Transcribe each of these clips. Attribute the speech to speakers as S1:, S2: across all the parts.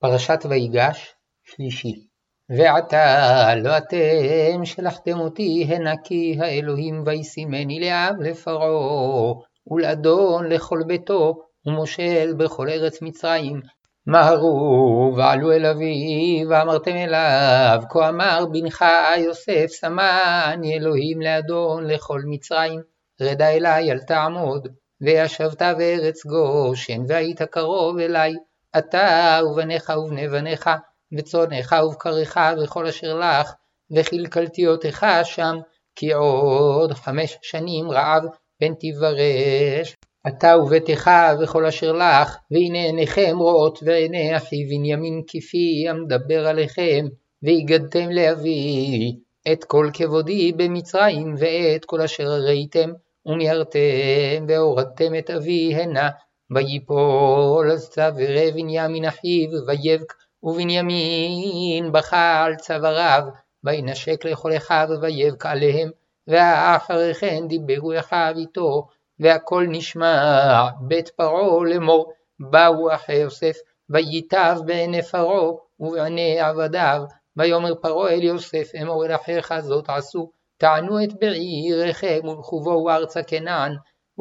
S1: פרשת ויגש, שלישי. ועתה לא אתם שלחתם אותי הנה כי האלוהים וישימני לאב לפרעה, ולאדון לכל ביתו, ומושל בכל ארץ מצרים. מהרו ועלו אל אבי, ואמרתם אליו, כה אמר בנך יוסף שמני אלוהים לאדון לכל מצרים. רדה אלי אל תעמוד, וישבת בארץ גושן, והיית קרוב אלי. אתה ובניך ובני בניך, וצונך ובקריך וכל אשר לך, וכלכלתיותיך שם, כי עוד חמש שנים רעב פן תברש. אתה וביתך וכל אשר לך, והנה עיניכם רואות ועיני אחי בנימין כפי המדבר עליכם, והגדתם לאבי את כל כבודי במצרים, ואת כל אשר ראיתם, ומיהרתם והורדתם את אבי הנה, ויפול צווארי בנימין אחיו, ויבק ובנימין בכה על צוואריו, וינשק לכל אחיו ויבק עליהם, ואחרי כן דיברו אחיו איתו, והכל נשמע בית פרעה לאמור, באו אחי יוסף, וייטב בעיני פרעה ובעיני עבדיו, ויאמר פרעה אל יוסף, אמור אל אחיך זאת עשו, תענו את בעיריכם ולכו בואו ארצה כנען,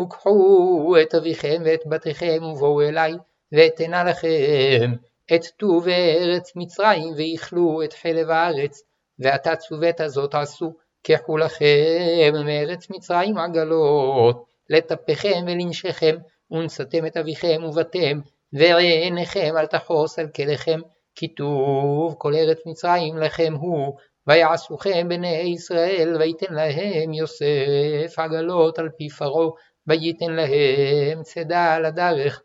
S1: וקחו את אביכם ואת בתיכם ובואו אלי, ואתנה לכם את טוב ארץ מצרים, ואיכלו את חלב הארץ, ועתה צוות הזאת עשו, קחו לכם מארץ מצרים עגלות, לטפכם ולנשכם, ונשאתם את אביכם ובתם, ועיניכם אל תחוס על כליכם, כי טוב כל ארץ מצרים לכם הוא, ויעשוכם בני ישראל, ויתן להם יוסף עגלות על פי פרעה, וייתן להם צידה על הדרך.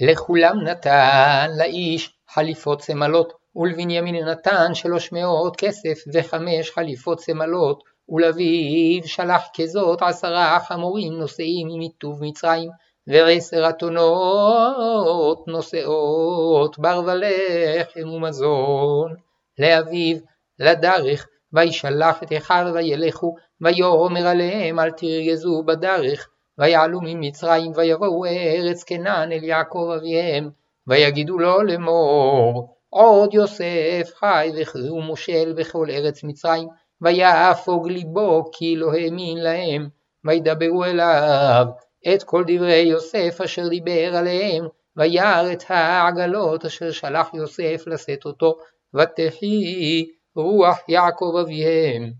S1: לכולם נתן לאיש חליפות צמלות, ולבנימין נתן שלוש מאות כסף וחמש חליפות צמלות, ולאביו שלח כזאת עשרה חמורים נושאים מטוב מצרים, ועשר אתונות נושאות בר ולחם ומזון. לאביו לדרך, וישלח את אחיו וילכו, ויאמר עליהם אל תרגזו בדרך, ויעלו ממצרים ויבואו ארץ כנען אל יעקב אביהם, ויגידו לו לאמור, עוד יוסף חי וכי מושל בכל ארץ מצרים, ויהפוג ליבו כי לא האמין להם, וידברו אליו את כל דברי יוסף אשר דיבר עליהם, וירא את העגלות אשר שלח יוסף לשאת אותו, ותחי רוח יעקב אביהם.